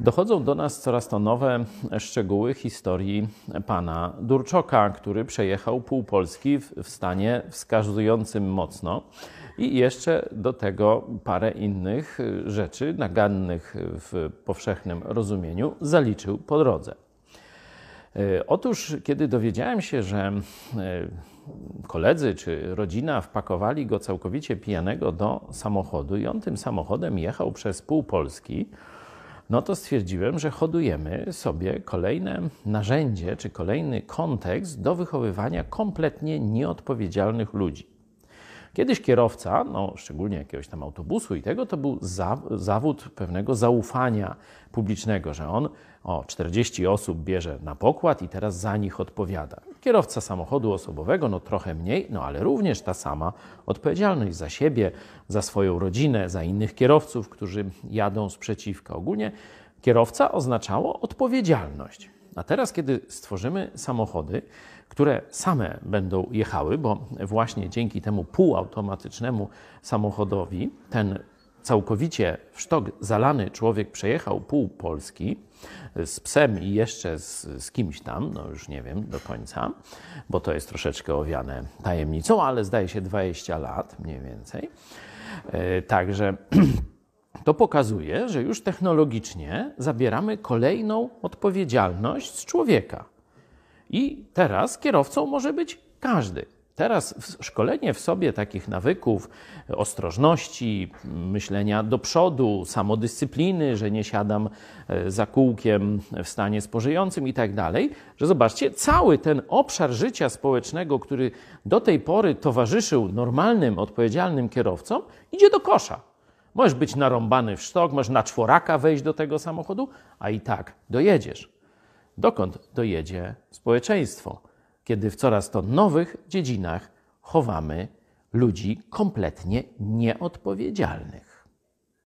Dochodzą do nas coraz to nowe szczegóły historii pana Durczoka, który przejechał pół Polski w, stanie wskazującym mocno. I jeszcze do tego parę innych rzeczy, nagannych w powszechnym rozumieniu, zaliczył po drodze. Otóż, kiedy dowiedziałem się, że koledzy czy rodzina wpakowali go całkowicie pijanego do samochodu i on tym samochodem jechał przez pół Polski, no to stwierdziłem, że hodujemy sobie kolejne narzędzie czy kolejny kontekst do wychowywania kompletnie nieodpowiedzialnych ludzi. Kiedyś kierowca, no szczególnie jakiegoś tam autobusu i tego, to był za, zawód pewnego zaufania publicznego, że on o 40 osób bierze na pokład i teraz za nich odpowiada. Kierowca samochodu osobowego, no trochę mniej, no ale również ta sama odpowiedzialność za siebie, za swoją rodzinę, za innych kierowców, którzy jadą sprzeciwka. Ogólnie kierowca oznaczało odpowiedzialność. A teraz, kiedy stworzymy samochody, które same będą jechały, bo właśnie dzięki temu półautomatycznemu samochodowi ten całkowicie w sztok zalany człowiek przejechał pół Polski z psem i jeszcze z, z, kimś tam, no już nie wiem do końca, bo to jest troszeczkę owiane tajemnicą, ale zdaje się 20 lat mniej więcej. E, także to pokazuje, że już technologicznie zabieramy kolejną odpowiedzialność z człowieka. I teraz kierowcą może być każdy. Teraz szkolenie w sobie takich nawyków, ostrożności, myślenia do przodu, samodyscypliny, że nie siadam e, za kółkiem w stanie spożyjącym i tak dalej, że zobaczcie, cały ten obszar życia społecznego, który do tej pory towarzyszył normalnym, odpowiedzialnym kierowcom, idzie do kosza. Możesz być narąbany w sztok, możesz na czworaka wejść do tego samochodu, a i tak dojedziesz. Dokąd dojedzie społeczeństwo? Kiedy w coraz to nowych dziedzinach chowamy ludzi kompletnie nieodpowiedzialnych.